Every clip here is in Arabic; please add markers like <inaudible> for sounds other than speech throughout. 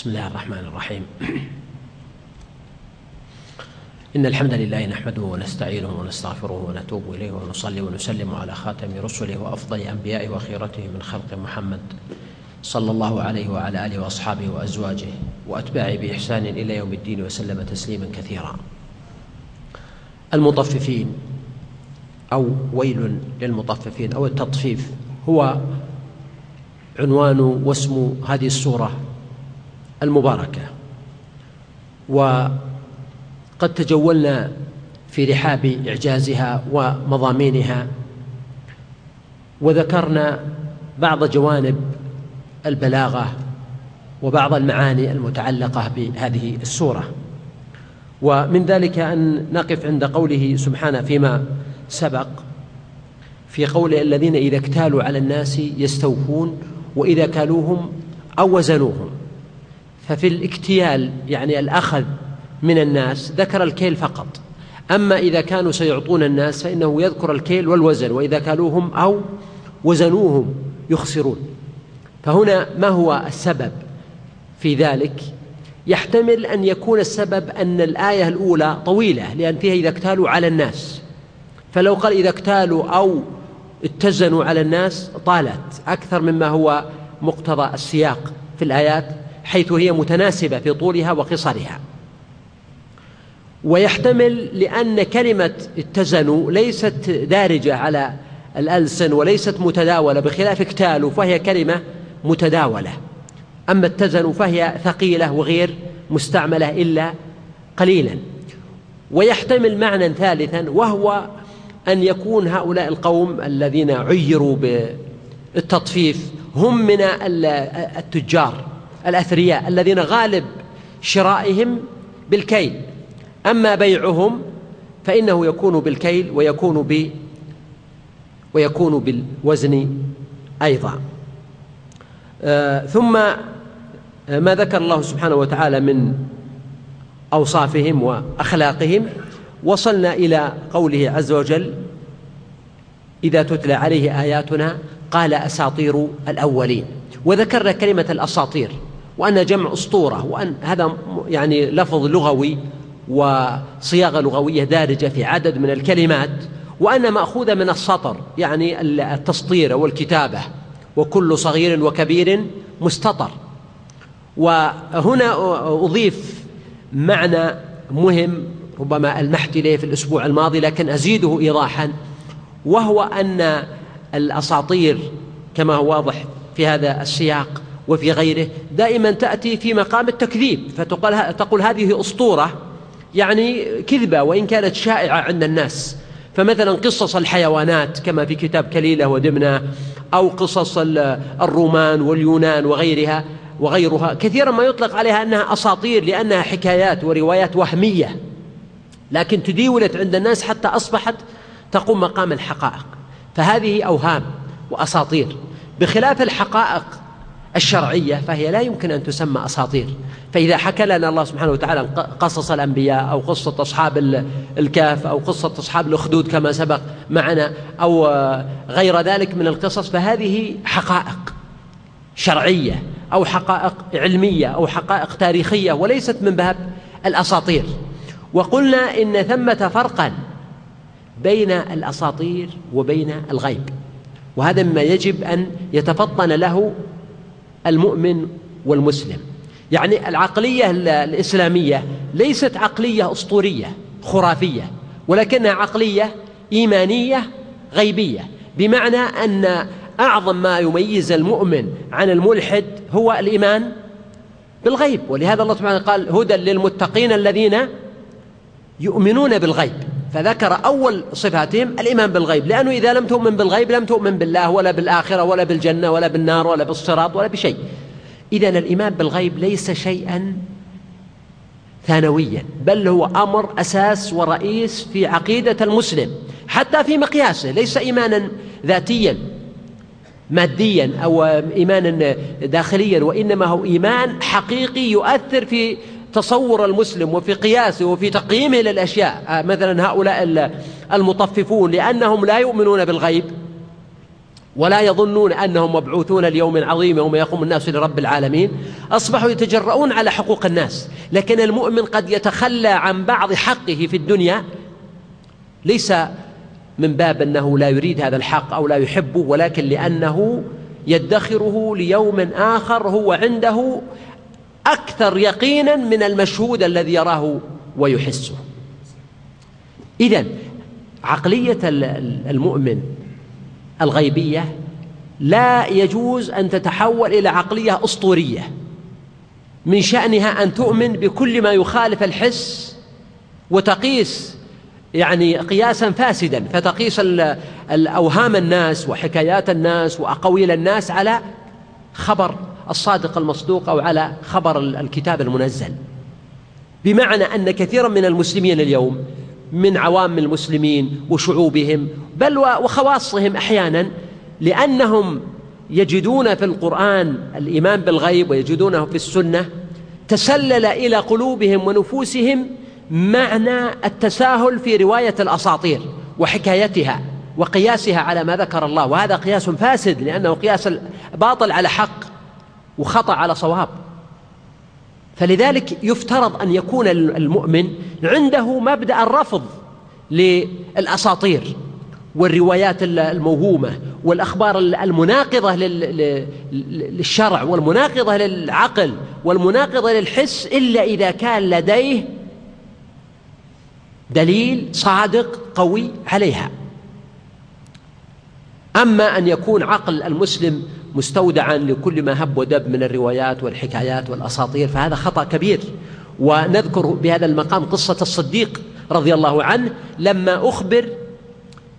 بسم الله الرحمن الرحيم. <clears throat> إن الحمد لله نحمده ونستعينه ونستغفره ونتوب إليه ونصلي ونسلم على خاتم رسله وأفضل أنبيائه وخيرته من خلق محمد صلى الله عليه وعلى آله وأصحابه وأزواجه وأتباعه بإحسان إلى يوم الدين وسلم تسليما كثيرا. المطففين أو ويل للمطففين أو التطفيف هو عنوان واسم هذه السورة المباركة. وقد تجولنا في رحاب إعجازها ومضامينها وذكرنا بعض جوانب البلاغة وبعض المعاني المتعلقة بهذه السورة. ومن ذلك أن نقف عند قوله سبحانه فيما سبق في قول الذين إذا اكتالوا على الناس يستوفون وإذا كالوهم أو وزنوهم. ففي الاكتيال يعني الأخذ من الناس ذكر الكيل فقط. أما إذا كانوا سيعطون الناس فإنه يذكر الكيل والوزن وإذا كالوهم أو وزنوهم يخسرون. فهنا ما هو السبب في ذلك؟ يحتمل أن يكون السبب أن الآية الأولى طويلة لأن فيها إذا اكتالوا على الناس. فلو قال إذا اكتالوا أو اتزنوا على الناس طالت أكثر مما هو مقتضى السياق في الآيات. حيث هي متناسبة في طولها وقصرها. ويحتمل لأن كلمة اتزنوا ليست دارجة على الألسن وليست متداولة بخلاف اكتالوا فهي كلمة متداولة. أما اتزنوا فهي ثقيلة وغير مستعملة إلا قليلا. ويحتمل معنى ثالثا وهو أن يكون هؤلاء القوم الذين عيروا بالتطفيف هم من التجار. الأثرياء الذين غالب شرائهم بالكيل. أما بيعهم فإنه يكون بالكيل ويكون ب ويكون بالوزن أيضا. آه ثم ما ذكر الله سبحانه وتعالى من أوصافهم وأخلاقهم. وصلنا إلى قوله عز وجل إذا تتلى عليه آياتنا قال أساطير الأولين. وذكرنا كلمة الأساطير. وأن جمع أسطورة وأن هذا يعني لفظ لغوي وصياغة لغوية دارجة في عدد من الكلمات وأن مأخوذة من السطر يعني التسطير والكتابة وكل صغير وكبير مستطر. وهنا أضيف معنى مهم ربما ألمحت إليه في الأسبوع الماضي لكن أزيده إيضاحا وهو أن الأساطير كما هو واضح في هذا السياق وفي غيره دائما تأتي في مقام التكذيب فتقول تقول هذه أسطورة يعني كذبة وإن كانت شائعة عند الناس. فمثلا قصص الحيوانات كما في كتاب كليلة ودمنة أو قصص الرومان واليونان وغيرها وغيرها كثيرا ما يطلق عليها أنها أساطير لأنها حكايات وروايات وهمية. لكن تديولت عند الناس حتى أصبحت تقوم مقام الحقائق. فهذه أوهام وأساطير. بخلاف الحقائق الشرعية فهي لا يمكن أن تسمى أساطير. فإذا حكى لنا الله سبحانه وتعالى قصص الأنبياء أو قصة أصحاب الكهف أو قصة أصحاب الأخدود كما سبق معنا أو غير ذلك من القصص فهذه حقائق شرعية أو حقائق علمية أو حقائق تاريخية وليست من باب الأساطير. وقلنا إن ثمة فرقا بين الأساطير وبين الغيب وهذا مما يجب أن يتفطن له المؤمن والمسلم. يعني العقلية الإسلامية ليست عقلية أسطورية خرافية ولكنها عقلية إيمانية غيبية. بمعنى أن أعظم ما يميز المؤمن عن الملحد هو الإيمان بالغيب. ولهذا الله سبحانه قال هدى للمتقين الذين يؤمنون بالغيب فذكر أول صفاتهم الإيمان بالغيب لأنه إذا لم تؤمن بالغيب لم تؤمن بالله ولا بالآخرة ولا بالجنة ولا بالنار ولا بالصراط ولا بشيء. إذا الإيمان بالغيب ليس شيئا ثانويا بل هو أمر أساس ورئيس في عقيدة المسلم حتى في مقياسه ليس إيمانا ذاتيا ماديا أو إيمانا داخليا وإنما هو إيمان حقيقي يؤثر في تصور المسلم وفي قياسه وفي تقييمه للأشياء. آه، مثلا هؤلاء المطففون لأنهم لا يؤمنون بالغيب ولا يظنون أنهم مبعوثون ليوم عظيم يوم يقوم الناس لرب العالمين. أصبحوا يتجرؤون على حقوق الناس. لكن المؤمن قد يتخلى عن بعض حقه في الدنيا. ليس من باب أنه لا يريد هذا الحق أو لا يحبه ولكن لأنه يدخره ليوم آخر هو عنده أكثر يقينا من المشهود الذي يراه ويحسه. إذا عقلية المؤمن الغيبية لا يجوز أن تتحول إلى عقلية أسطورية من شأنها أن تؤمن بكل ما يخالف الحس وتقيس يعني قياسا فاسدا فتقيس الأوهام الناس وحكايات الناس وأقاويل الناس على خبر الصادق المصدوق أو على خبر الكتاب المنزل. بمعنى أن كثيرا من المسلمين اليوم من عوام المسلمين وشعوبهم بل وخواصهم أحيانا لأنهم يجدون في القرآن الإيمان بالغيب ويجدونه في السنة تسلل إلى قلوبهم ونفوسهم معنى التساهل في رواية الأساطير وحكايتها وقياسها على ما ذكر الله. وهذا قياس فاسد لأنه قياس باطل على حق. وخطأ على صواب. فلذلك يفترض أن يكون المؤمن عنده مبدأ الرفض للأساطير والروايات الموهومة والأخبار المناقضة للشرع والمناقضة للعقل والمناقضة للحس إلا إذا كان لديه دليل صادق قوي عليها. أما أن يكون عقل المسلم مستودعا لكل ما هب ودب من الروايات والحكايات والأساطير فهذا خطأ كبير. ونذكر بهذا المقام قصة الصديق رضي الله عنه لما أخبر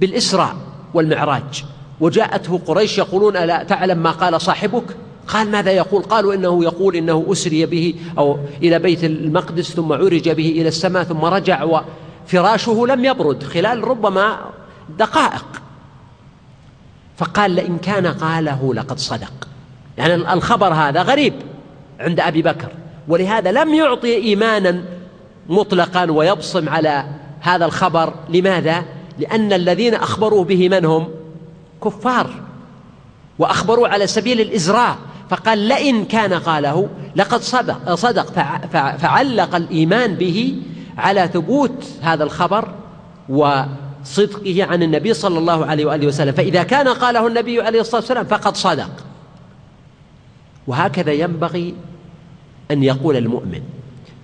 بالإسراء والمعراج. وجاءته قريش يقولون ألا تعلم ما قال صاحبك؟ قال ماذا يقول؟ قالوا إنه يقول إنه أسري به أو إلى بيت المقدس ثم عرج به إلى السماء ثم رجع وفراشه لم يبرد خلال ربما دقائق. فقال لئن كان قاله لقد صدق. يعني الخبر هذا غريب عند أبي بكر ولهذا لم يعطي إيمانا مطلقا ويبصم على هذا الخبر. لماذا؟ لأن الذين أخبروا به من هم؟ كفار. وأخبروا على سبيل الإزراء. فقال لئن كان قاله لقد صدق, صدق. فعلق الإيمان به على ثبوت هذا الخبر و صدقه عن النبي صلى الله عليه وآله وسلم. فإذا كان قاله النبي عليه الصلاة والسلام فقد صدق. وهكذا ينبغي أن يقول المؤمن.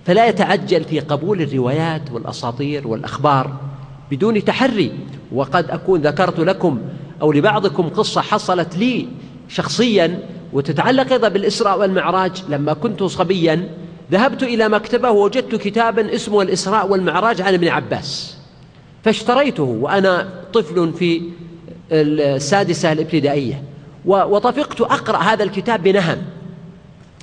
فلا يتعجل في قبول الروايات والأساطير والأخبار بدون تحري. وقد أكون ذكرت لكم أو لبعضكم قصة حصلت لي شخصيا وتتعلق أيضا بالإسراء والمعراج. لما كنت صبيا ذهبت إلى مكتبة ووجدت كتابا اسمه الإسراء والمعراج عن ابن عباس. فاشتريته وأنا طفل في السادسة الابتدائية وطفقت أقرأ هذا الكتاب بنهم.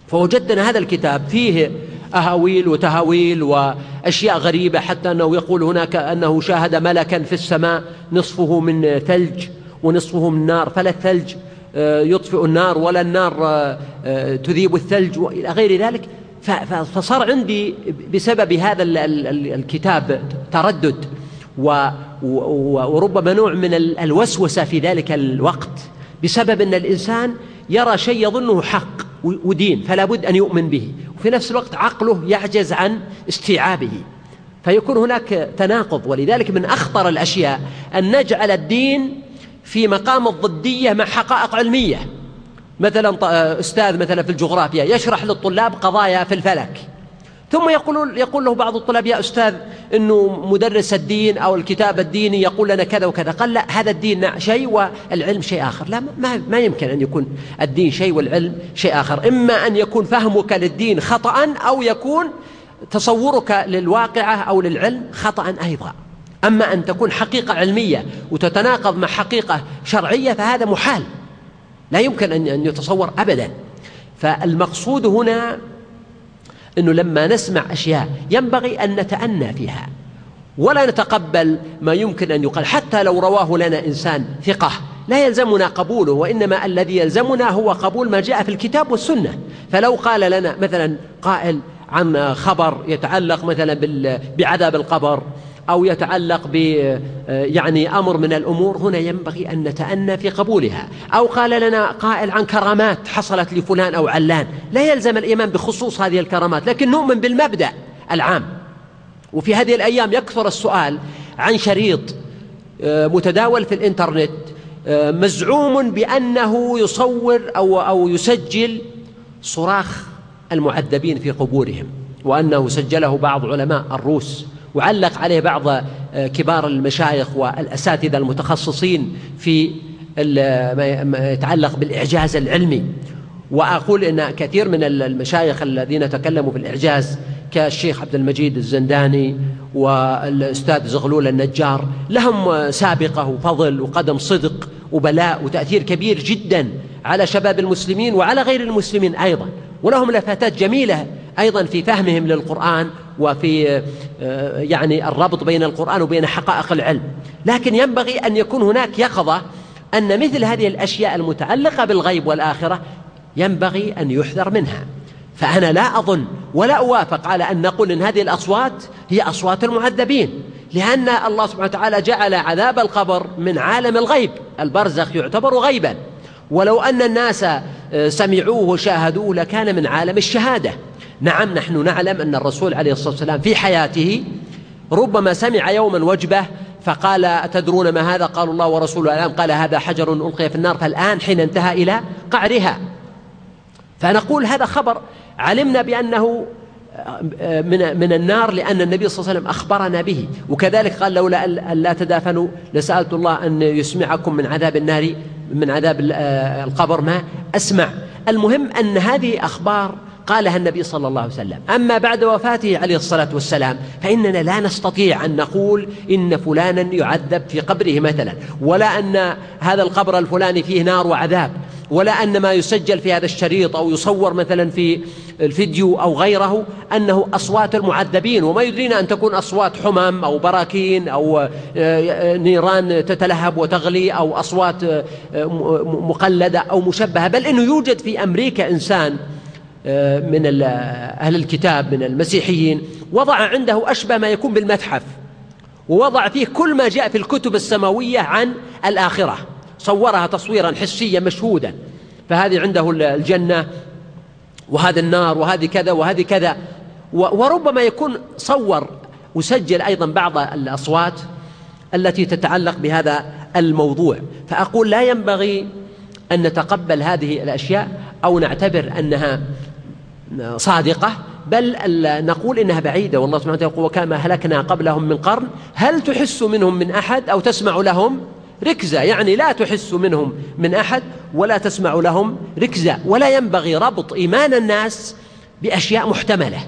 فوجدنا هذا الكتاب فيه أهاويل وتهاويل وأشياء غريبة حتى أنه يقول هناك أنه شاهد ملكا في السماء نصفه من ثلج ونصفه من نار فلا الثلج آه، يطفئ النار ولا النار آه، آه، تذيب الثلج وإلى غير ذلك. فصار عندي بسبب هذا الكتاب تردد. وربما نوع من الوسوسة في ذلك الوقت بسبب أن الإنسان يرى شيء يظنه حق ودين فلا بد أن يؤمن به. وفي نفس الوقت عقله يعجز عن استيعابه. فيكون هناك تناقض ولذلك من أخطر الأشياء أن نجعل الدين في مقام الضدية مع حقائق علمية. مثلا أستاذ مثلا في الجغرافيا يشرح للطلاب قضايا في الفلك. ثم يقول يقول له بعض الطلاب يا أستاذ أنه مدرس الدين أو الكتاب الديني يقول لنا كذا وكذا. قال لا هذا الدين شيء والعلم شيء آخر. لا ما, ما يمكن أن يكون الدين شيء والعلم شيء آخر. إما أن يكون فهمك للدين خطأ أو يكون تصورك للواقعة أو للعلم خطأ أيضا. أما أن تكون حقيقة علمية وتتناقض مع حقيقة شرعية فهذا محال. لا يمكن أن يتصور أبدا. فالمقصود هنا أنه لما نسمع أشياء ينبغي أن نتأنى فيها. ولا نتقبل ما يمكن أن يقال. حتى لو رواه لنا إنسان ثقة لا يلزمنا قبوله وإنما الذي يلزمنا هو قبول ما جاء في الكتاب والسنة. فلو قال لنا مثلا قائل عن خبر يتعلق مثلا بعذاب القبر أو يتعلق ب يعني أمر من الأمور. هنا ينبغي أن نتأنى في قبولها. أو قال لنا قائل عن كرامات حصلت لفلان أو علان. لا يلزم الإيمان بخصوص هذه الكرامات لكن نؤمن بالمبدأ العام. وفي هذه الأيام يكثر السؤال عن شريط آه، متداول في الإنترنت آه، مزعوم بأنه يصور أو أو يسجل صراخ المعذبين في قبورهم وأنه سجله بعض علماء الروس. وعلق عليه بعض آه، كبار المشايخ والأساتذة المتخصصين في ما يتعلق بالإعجاز العلمي. وأقول إن كثير من المشايخ الذين تكلموا في الإعجاز كالشيخ عبد المجيد الزنداني والأستاذ زغلول النجار لهم سابقة وفضل وقدم صدق وبلاء وتأثير كبير جدا على شباب المسلمين وعلى غير المسلمين أيضا. ولهم لفتات جميلة أيضا في فهمهم للقرآن وفي آه، يعني الربط بين القرآن وبين حقائق العلم. لكن ينبغي أن يكون هناك يقظة أن مثل هذه الأشياء المتعلقة بالغيب والآخرة ينبغي أن يحذر منها. فأنا لا أظن ولا أوافق على أن نقول أن هذه الأصوات هي أصوات المعذبين لأن الله سبحانه وتعالى جعل عذاب القبر من عالم الغيب البرزخ يعتبر غيبا. ولو أن الناس آه، سمعوه وشاهدوه لكان من عالم الشهادة. نعم نحن نعلم أن الرسول عليه الصلاة والسلام في حياته ربما سمع يوما وجبة فقال أتدرون ما هذا؟ قالوا الله ورسوله الآن قال هذا حجر ألقي في النار فالآن حين انتهى إلى قعرها. فنقول هذا خبر. علمنا بأنه آه، من من النار لأن النبي صلى الله عليه وسلم أخبرنا به. وكذلك قال لولا أن لا تدافنوا لسألت الله أن يسمعكم من عذاب النار من عذاب آه، القبر. ما؟ أسمع. المهم أن هذه أخبار قالها النبي صلى الله عليه وسلم. أما بعد وفاته عليه الصلاة والسلام فإننا لا نستطيع أن نقول إن فلانا يعذب في قبره مثلا ولا أن هذا القبر الفلاني فيه نار وعذاب ولا أن ما يسجل في هذا الشريط أو يصور مثلا في الفيديو أو غيره أنه أصوات المعذبين وما يدرينا أن تكون أصوات حمم أو براكين أو آه، نيران تتلهب وتغلي أو أصوات آه، مقلدة أو مشبهة. بل أنه يوجد في أمريكا إنسان من أهل الكتاب من المسيحيين. وضع عنده أشبه ما يكون بالمتحف. ووضع فيه كل ما جاء في الكتب السماوية عن الآخرة. صورها تصويرا حسيا مشهودا. فهذه عنده الجنة وهذا النار وهذه كذا وهذه كذا. وربما يكون صور وسجل أيضا بعض الأصوات التي تتعلق بهذا الموضوع. فأقول لا ينبغي أن نتقبل هذه الأشياء أو نعتبر أنها صادقة بل نقول إنها بعيدة والله سبحانه وتعالى يقول وكما هلكنا قبلهم من قرن هل تحس منهم من أحد؟ أو تسمع لهم ركزة؟ يعني لا تحس منهم من أحد ولا تسمع لهم ركزة. ولا ينبغي ربط إيمان الناس بأشياء محتملة.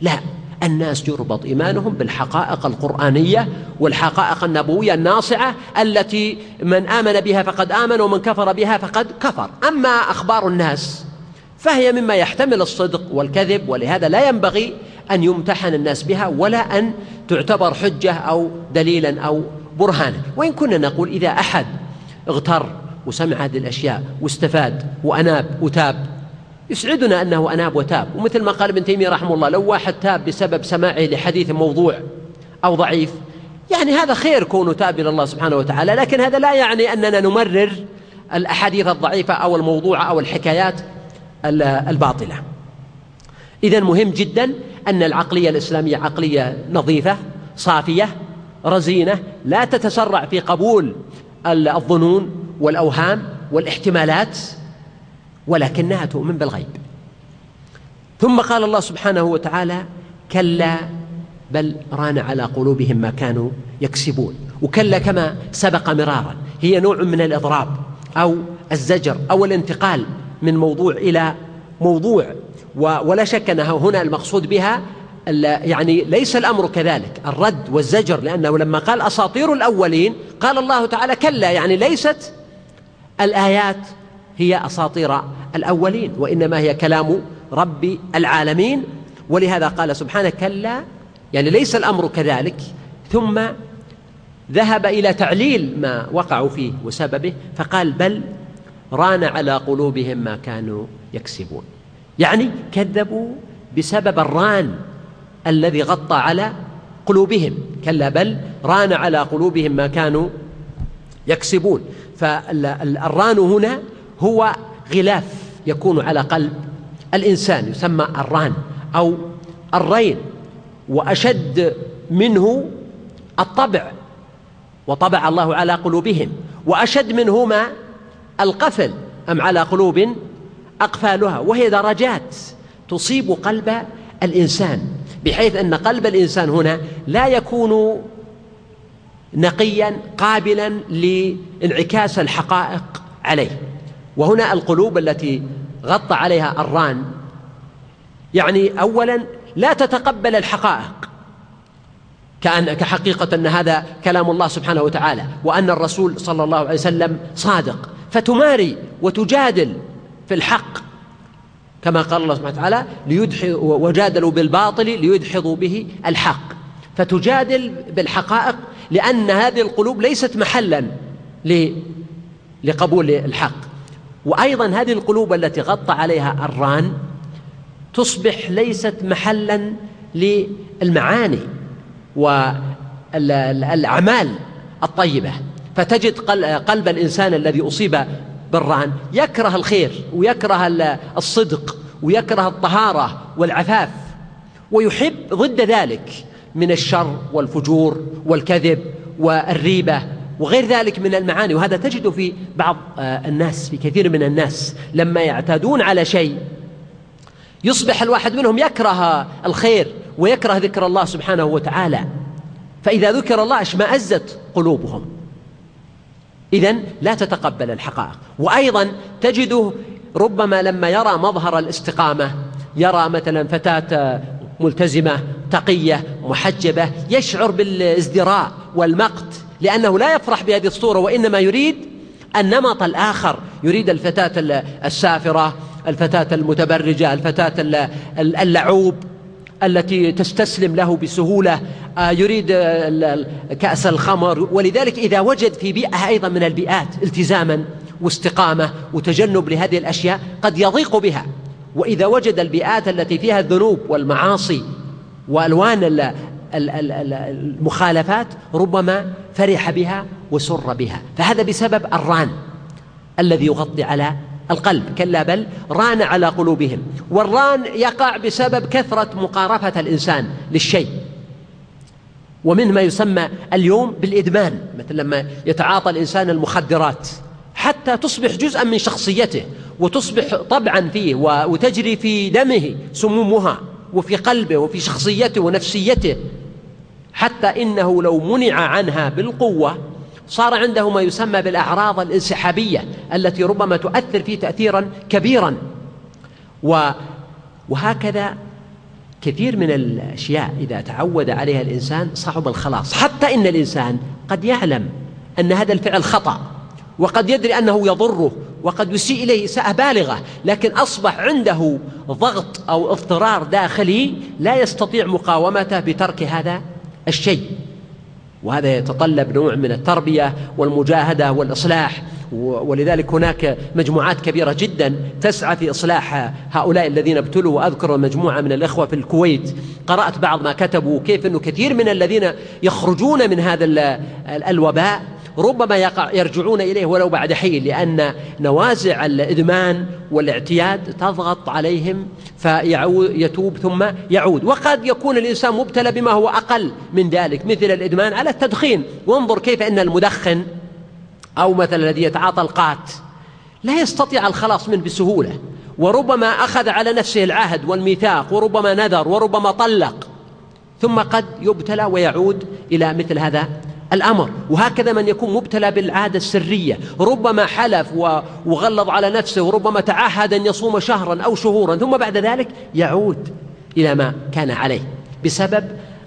لا الناس يربط إيمانهم بالحقائق القرآنية والحقائق النبوية الناصعة التي من آمن بها فقد آمن ومن كفر بها فقد كفر. أما أخبار الناس فهي مما يحتمل الصدق والكذب ولهذا لا ينبغي أن يمتحن الناس بها ولا أن تعتبر حجة أو دليلا أو برهانا. وإن كنا نقول إذا أحد اغتر وسمع هذه الأشياء واستفاد وأناب وتاب يسعدنا أنه أناب وتاب. ومثل ما قال ابن تيمية رحمه الله لو واحد تاب بسبب سماعه لحديث موضوع أو ضعيف يعني هذا خير كونه تاب إلى الله سبحانه وتعالى. لكن هذا لا يعني أننا نمرر الأحاديث الضعيفة أو الموضوعة أو الحكايات الباطلة. إذا مهم جدا أن العقلية الإسلامية عقلية نظيفة صافية رزينة لا تتسرع في قبول الظنون والأوهام والاحتمالات ولكنها تؤمن بالغيب. ثم قال الله سبحانه وتعالى كلا بل ران على قلوبهم ما كانوا يكسبون. وكلا كما سبق مرارا هي نوع من الإضراب أو الزجر أو الانتقال من موضوع إلى موضوع ولا شك أنها هنا المقصود بها يعني ليس الأمر كذلك الرد والزجر لأنه لما قال أساطير الأولين قال الله تعالى كلا يعني ليست الآيات هي أساطير الأولين وإنما هي كلام رب العالمين. ولهذا قال سبحانه كلا يعني ليس الأمر كذلك. ثم ذهب إلى تعليل ما وقعوا فيه وسببه فقال بل ران على قلوبهم ما كانوا يكسبون. يعني كذبوا بسبب الران الذي غطى على قلوبهم. كلا بل ران على قلوبهم ما كانوا يكسبون. فالران هنا هو غلاف يكون على قلب الإنسان يسمى الران أو الرين وأشد منه الطبع وطبع الله على قلوبهم وأشد منهما القفل أم على قلوب أقفالها وهي درجات تصيب قلب الإنسان بحيث أن قلب الإنسان هنا لا يكون نقيا قابلا لانعكاس الحقائق عليه. وهنا القلوب التي غطى عليها الران يعني اولا لا تتقبل الحقائق. كأن كحقيقة أن هذا كلام الله سبحانه وتعالى وأن الرسول صلى الله عليه وسلم صادق. فتماري وتجادل في الحق كما قال الله سبحانه وتعالى وجادلوا بالباطل ليدحضوا به الحق. فتجادل بالحقائق لأن هذه القلوب ليست محلا لقبول الحق. وأيضا هذه القلوب التي غطى عليها الران تصبح ليست محلا للمعاني والأعمال الطيبة. فتجد قلب الإنسان الذي أصيب بالران يكره الخير ويكره الصدق ويكره الطهارة والعفاف ويحب ضد ذلك من الشر والفجور والكذب والريبة وغير ذلك من المعاني. وهذا تجد في بعض آه، الناس في كثير من الناس لما يعتادون على شيء يصبح الواحد منهم يكره الخير ويكره ذكر الله سبحانه وتعالى. فإذا ذكر الله أشمأزت قلوبهم. إذا لا تتقبل الحقائق. وأيضا تجده ربما لما يرى مظهر الاستقامة يرى مثلا فتاة ملتزمة تقية محجبة يشعر بالازدراء والمقت لأنه لا يفرح بهذه الصورة وإنما يريد النمط الآخر. يريد الفتاة السافرة الفتاة المتبرجة الفتاة اللعوب. التي تستسلم له بسهولة آه، يريد كأس الخمر. ولذلك إذا وجد في بيئة أيضا من البيئات التزاما واستقامة وتجنب لهذه الأشياء قد يضيق بها. وإذا وجد البيئات التي فيها الذنوب والمعاصي وألوان المخالفات ربما فرح بها وسر بها. فهذا بسبب الران الذي يغطي على القلب كلا بل ران على قلوبهم. والران يقع بسبب كثرة مقارفة الإنسان للشيء. ومنه ما يسمى اليوم بالإدمان مثل لما يتعاطى الإنسان المخدرات. حتى تصبح جزءا من شخصيته وتصبح طبعا فيه وتجري في دمه سمومها وفي قلبه وفي شخصيته ونفسيته. حتى إنه لو منع عنها بالقوة صار عنده ما يسمى بالأعراض الانسحابية التي ربما تؤثر فيه تأثيرا كبيرا. وهكذا كثير من الأشياء إذا تعود عليها الإنسان صعب الخلاص. حتى إن الإنسان قد يعلم أن هذا الفعل خطأ وقد يدري أنه يضره وقد يسيء إليه إساءة بالغة لكن أصبح عنده ضغط أو اضطرار داخلي لا يستطيع مقاومته بترك هذا الشيء. وهذا يتطلب نوع من التربية والمجاهدة والإصلاح. ولذلك هناك مجموعات كبيرة جدا تسعى في إصلاح هؤلاء الذين ابتلوا. وأذكر مجموعة من الإخوة في الكويت. قرأت بعض ما كتبوا كيف أنه كثير من الذين يخرجون من هذا الوباء ربما يقع يرجعون إليه ولو بعد حين لأن نوازع الإدمان والاعتياد تضغط عليهم فيتوب ثم يعود. وقد يكون الإنسان مبتلى بما هو أقل من ذلك مثل الإدمان على التدخين. وانظر كيف أن المدخن أو مثلا الذي يتعاطى القات لا يستطيع الخلاص منه بسهولة وربما أخذ على نفسه العهد والميثاق وربما نذر وربما طلق ثم قد يبتلى ويعود إلى مثل هذا الأمر. وهكذا من يكون مبتلى بالعادة السرية. ربما حلف وغلظ على نفسه وربما تعهد أن يصوم شهرا أو شهورا ثم بعد ذلك يعود إلى ما كان عليه بسبب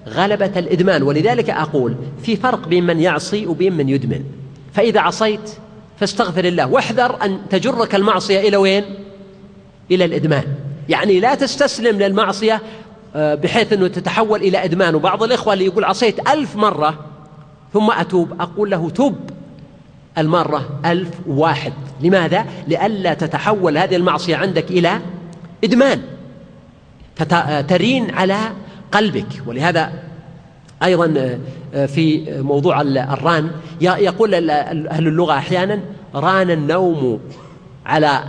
غلبة الإدمان. ولذلك أقول في فرق بين من يعصي وبين من يدمن. فإذا عصيت فاستغفر الله. واحذر أن تجرك المعصية إلى وين؟ إلى الإدمان. يعني لا تستسلم للمعصية آه، بحيث أنه تتحول إلى إدمان. وبعض الإخوة اللي يقول عصيت ألف مرة ثم أتوب. أقول له تب المرة ألف واحد. لماذا؟ لئلا تتحول هذه المعصية عندك إلى إدمان. ترين على قلبك. ولهذا أيضا آه، في موضوع الران يقول أهل اللغة أحيانا ران النوم على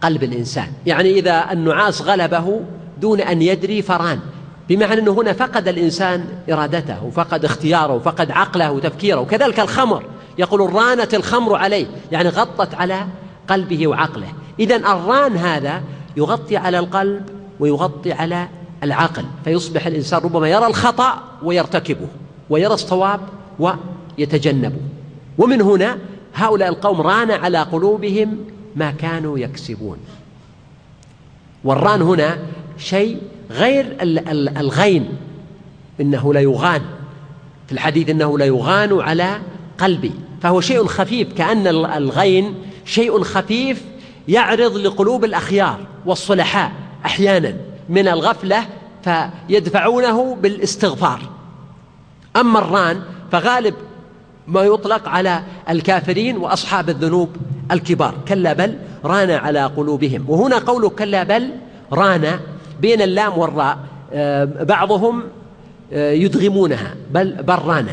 قلب الإنسان. يعني إذا النعاس غلبه دون أن يدري فران. بمعنى أنه هنا فقد الإنسان إرادته وفقد اختياره وفقد عقله وتفكيره. وكذلك الخمر يقول رانت الخمر عليه يعني غطت على قلبه وعقله. إذا الران هذا يغطي على القلب ويغطي على العقل فيصبح الإنسان ربما يرى الخطأ ويرتكبه ويرى الصواب ويتجنبه. ومن هنا هؤلاء القوم ران على قلوبهم ما كانوا يكسبون. والران هنا شيء غير الغين إنه ليغان في الحديث إنه ليغان على قلبي. فهو شيء خفيف كأن الغين شيء خفيف يعرض لقلوب الأخيار والصلحاء أحيانا من الغفلة فيدفعونه بالاستغفار. أما الران فغالب ما يطلق على الكافرين وأصحاب الذنوب الكبار. كلا بل ران على قلوبهم. وهنا قوله كلا بل ران بين اللام والراء آه، بعضهم آه، يدغمونها بل ران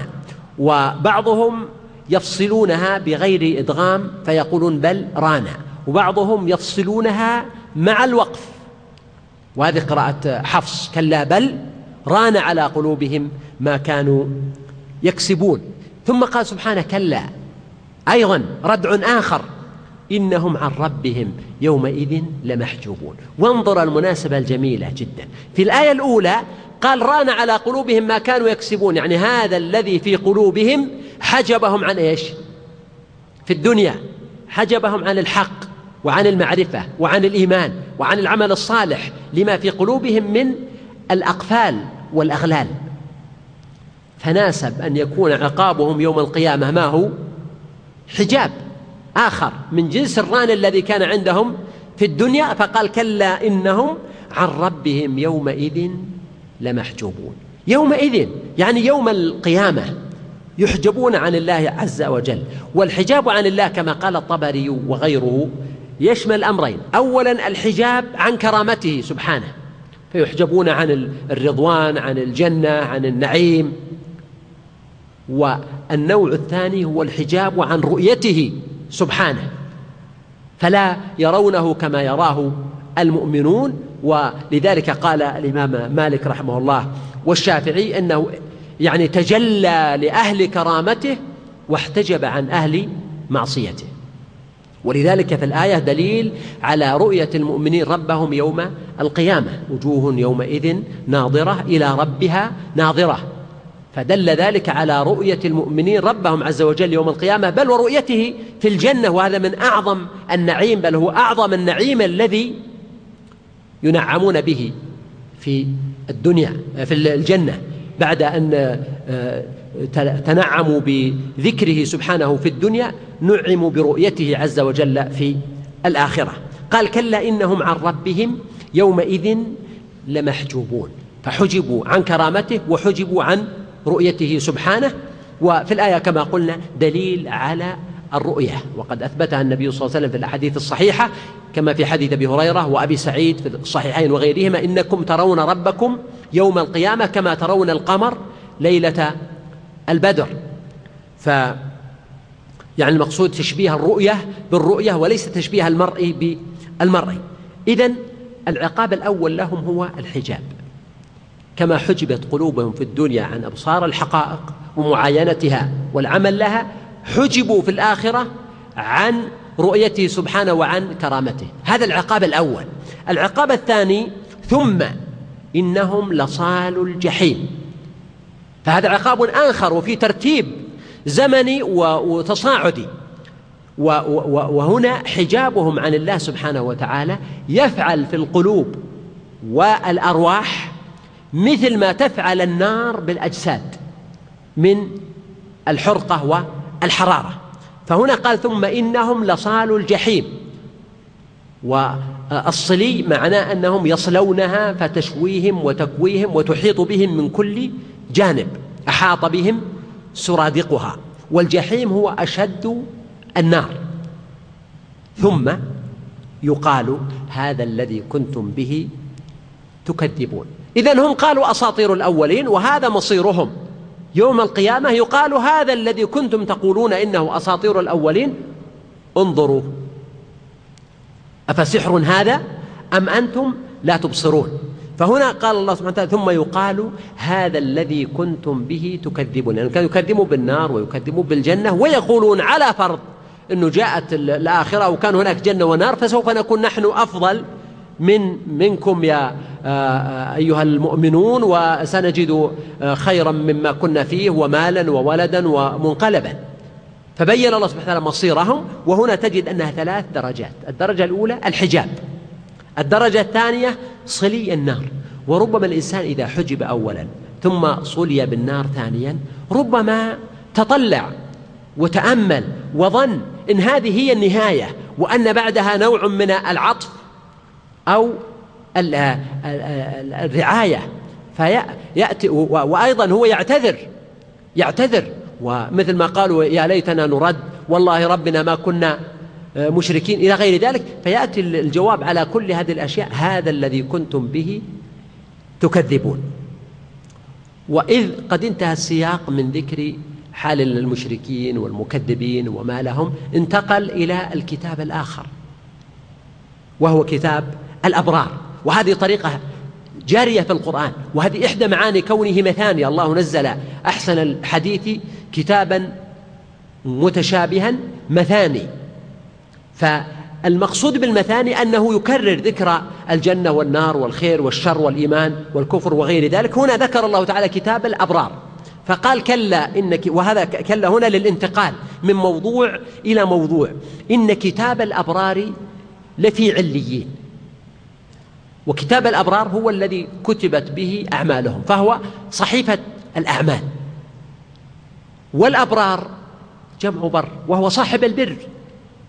وبعضهم يفصلونها بغير إدغام فيقولون بل رانا. وبعضهم يفصلونها مع الوقف. وهذه قراءة حفص. كلا بل ران على قلوبهم ما كانوا يكسبون. ثم قال سبحانه كلا. أيضا ردع آخر. إنهم عن ربهم يومئذ لمحجوبون. وانظر المناسبة الجميلة جدا. في الآية الأولى قال ران على قلوبهم ما كانوا يكسبون. يعني هذا الذي في قلوبهم حجبهم عن إيش؟ في الدنيا. حجبهم عن الحق وعن المعرفة وعن الإيمان وعن العمل الصالح. لما في قلوبهم من الأقفال والأغلال. فناسب أن يكون عقابهم يوم القيامة ما هو؟ حجاب. آخر من جنس الران الذي كان عندهم في الدنيا فقال كلا إنهم عن ربهم يومئذ لمحجوبون. يومئذ يعني يوم القيامة يحجبون عن الله عز وجل. والحجاب عن الله كما قال الطبري وغيره يشمل أمرين. أولا الحجاب عن كرامته سبحانه فيحجبون عن الرضوان عن الجنة عن النعيم. والنوع الثاني هو الحجاب عن رؤيته. سبحانه فلا يرونه كما يراه المؤمنون. ولذلك قال الإمام مالك رحمه الله والشافعي أنه يعني تجلى لأهل كرامته واحتجب عن أهل معصيته. ولذلك في الآية دليل على رؤية المؤمنين ربهم يوم القيامة وجوه يومئذ ناظرة إلى ربها ناظرة. فدل ذلك على رؤية المؤمنين ربهم عز وجل يوم القيامة بل ورؤيته في الجنة وهذا من أعظم النعيم بل هو أعظم النعيم الذي ينعمون به في الدنيا في الجنة بعد أن آه، تنعموا بذكره سبحانه في الدنيا نعموا برؤيته عز وجل في الآخرة. قال كلا إنهم عن ربهم يومئذ لمحجوبون. فحجبوا عن كرامته وحجبوا عن رؤيته سبحانه وفي الآية كما قلنا دليل على الرؤية. وقد أثبتها النبي صلى الله عليه وسلم في الأحاديث الصحيحة كما في حديث أبي هريرة وأبي سعيد في الصحيحين وغيرهما إنكم ترون ربكم يوم القيامة كما ترون القمر ليلة البدر. ف يعني المقصود تشبيه الرؤية بالرؤية وليس تشبيه المرء بالمرء. إذا العقاب الأول لهم هو الحجاب. كما حجبت قلوبهم في الدنيا عن أبصار الحقائق ومعاينتها والعمل لها حجبوا في الآخرة عن رؤيته سبحانه وعن كرامته. هذا العقاب الأول. العقاب الثاني ثم إنهم لصال الجحيم. فهذا عقاب آخر وفي ترتيب زمني وتصاعدي. وهنا حجابهم عن الله سبحانه وتعالى يفعل في القلوب والأرواح مثل ما تفعل النار بالأجساد من الحرقة والحرارة. فهنا قال ثم إنهم لصال الجحيم. والصلي معناه أنهم يصلونها فتشويهم وتكويهم وتحيط بهم من كل جانب أحاط بهم سرادقها. والجحيم هو أشد النار. ثم يقال هذا الذي كنتم به تكذبون. إذا هم قالوا أساطير الأولين وهذا مصيرهم. يوم القيامة يقال هذا الذي كنتم تقولون إنه أساطير الأولين. انظروا. أفسحر هذا أم أنتم لا تبصرون؟ فهنا قال الله سبحانه وتعالى ثم يقال هذا الذي كنتم به تكذبون. يعني كانوا يكذبوا بالنار ويكذبوا بالجنة ويقولون على فرض أنه جاءت الآخرة وكان هناك جنة ونار فسوف نكون نحن أفضل من منكم يا آه، آه، أيها المؤمنون وسنجد آه، خيرا مما كنا فيه ومالا وولدا ومنقلبا. فبين الله سبحانه وتعالى مصيرهم وهنا تجد أنها ثلاث درجات. الدرجة الأولى الحجاب. الدرجة الثانية صلي النار. وربما الإنسان إذا حجب أولا ثم صلي بالنار ثانيا ربما تطلع وتأمل وظن إن هذه هي النهاية وأن بعدها نوع من العطف أو الرعاية. فيأتي وأيضا هو يعتذر يعتذر. ومثل ما قالوا يا ليتنا نرد والله ربنا ما كنا مشركين إلى غير ذلك. فيأتي الجواب على كل هذه الأشياء هذا الذي كنتم به تكذبون. وإذ قد انتهى السياق من ذكر حال المشركين والمكذبين وما لهم انتقل إلى الكتاب الآخر وهو كتاب الأبرار. وهذه طريقة جارية في القرآن. وهذه إحدى معاني كونه مثاني. الله نزل أحسن الحديث كتابا متشابها مثاني. فالمقصود بالمثاني أنه يكرر ذكر الجنة والنار والخير والشر والإيمان والكفر وغير ذلك. هنا ذكر الله تعالى كتاب الأبرار. فقال كلا إنك وهذا كلا هنا للانتقال من موضوع إلى موضوع. إن كتاب الأبرار لفي عليين. وكتاب الأبرار هو الذي كتبت به أعمالهم فهو صحيفة الأعمال. والأبرار جمع بر وهو صاحب البر.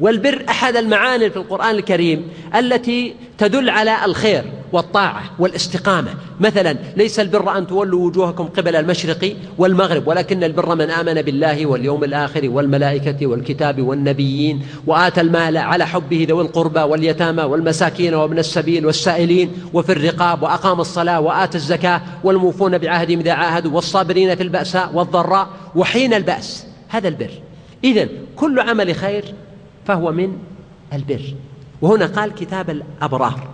والبر أحد المعاني في القرآن الكريم التي تدل على الخير والطاعة والاستقامة. مثلا ليس البر أن تولوا وجوهكم قبل المشرق والمغرب ولكن البر من آمن بالله واليوم الآخر والملائكة والكتاب والنبيين وآتى المال على حبه ذوي القربى واليتامى والمساكين وابن السبيل والسائلين وفي الرقاب وأقام الصلاة وآتى الزكاة والموفون بعهدهم إذا عاهدوا والصابرين في البأساء والضراء وحين البأس. هذا البر. إذن كل عمل خير فهو من البر. وهنا قال كتاب الأبرار.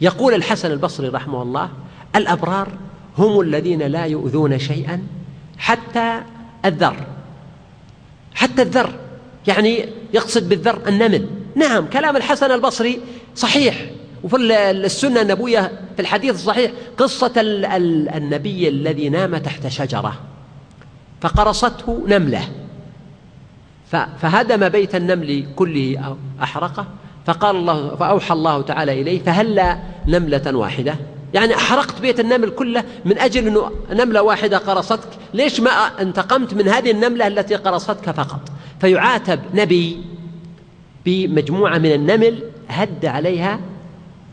يقول الحسن البصري رحمه الله الأبرار هم الذين لا يؤذون شيئا حتى الذر. حتى الذر يعني يقصد بالذر النمل. نعم كلام الحسن البصري صحيح. وفي السنة النبوية في الحديث الصحيح قصة النبي الذي نام تحت شجرة فقرصته نملة. فهدم بيت النمل كله أحرقه فقال الله فأوحى الله تعالى إليه فهلا نملة واحدة؟ يعني أحرقت بيت النمل كله من أجل أنه نملة واحدة قرصتك ليش ما انتقمت من هذه النملة التي قرصتك فقط؟ فيعاتب نبي بمجموعة من النمل هد عليها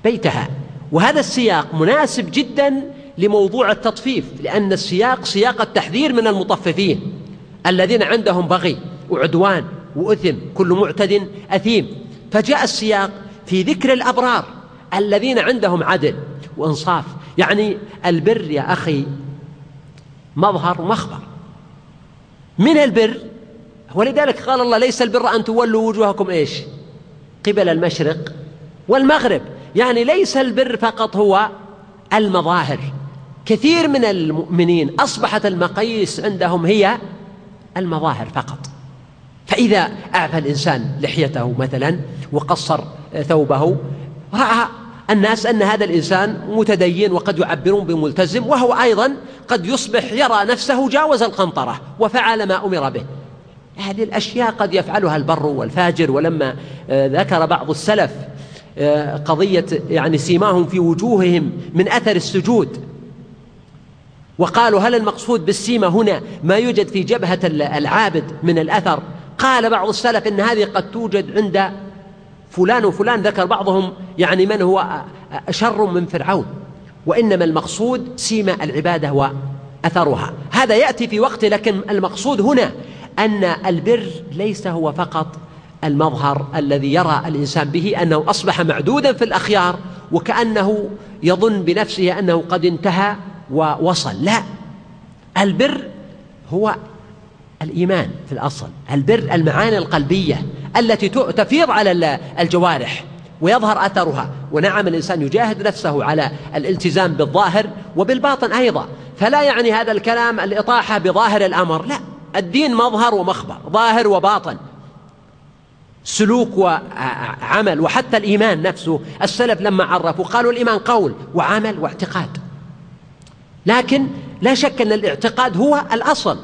بيتها. وهذا السياق مناسب جدا لموضوع التطفيف لأن السياق سياق التحذير من المطففين الذين عندهم بغي. وعدوان وأثم كل معتد أثيم. فجاء السياق في ذكر الأبرار الذين عندهم عدل وإنصاف. يعني البر يا أخي مظهر ومخبر من البر؟ ولذلك قال الله ليس البر أن تولوا وجوهكم إيش؟ قبل المشرق والمغرب. يعني ليس البر فقط هو المظاهر. كثير من المؤمنين أصبحت المقاييس عندهم هي المظاهر فقط. فإذا أعفى الإنسان لحيته مثلا وقصر ثوبه رأى الناس أن هذا الإنسان متدين وقد يعبرون بملتزم وهو أيضا قد يصبح يرى نفسه جاوز القنطرة وفعل ما أمر به. هذه الأشياء قد يفعلها البر والفاجر ولما آه، ذكر بعض السلف آه، قضية يعني سيماهم في وجوههم من أثر السجود وقالوا هل المقصود بالسيمة هنا ما يوجد في جبهة العابد من الأثر؟ قال بعض السلف إن هذه قد توجد عند فلان وفلان ذكر بعضهم يعني من هو شر من فرعون وإنما المقصود سيمة العبادة وأثرها. هذا يأتي في وقت لكن المقصود هنا أن البر ليس هو فقط المظهر الذي يرى الإنسان به أنه أصبح معدودا في الأخيار وكأنه يظن بنفسه أنه قد انتهى ووصل. لا البر هو الإيمان في الأصل البر المعاني القلبية التي تفيض على الجوارح ويظهر أثرها. ونعم الإنسان يجاهد نفسه على الالتزام بالظاهر وبالباطن أيضا. فلا يعني هذا الكلام الإطاحة بظاهر الأمر لا. الدين مظهر ومخبر ظاهر وباطن. سلوك وعمل وحتى الإيمان نفسه السلف لما عرفوا قالوا الإيمان قول وعمل واعتقاد. لكن لا شك أن الاعتقاد هو الأصل.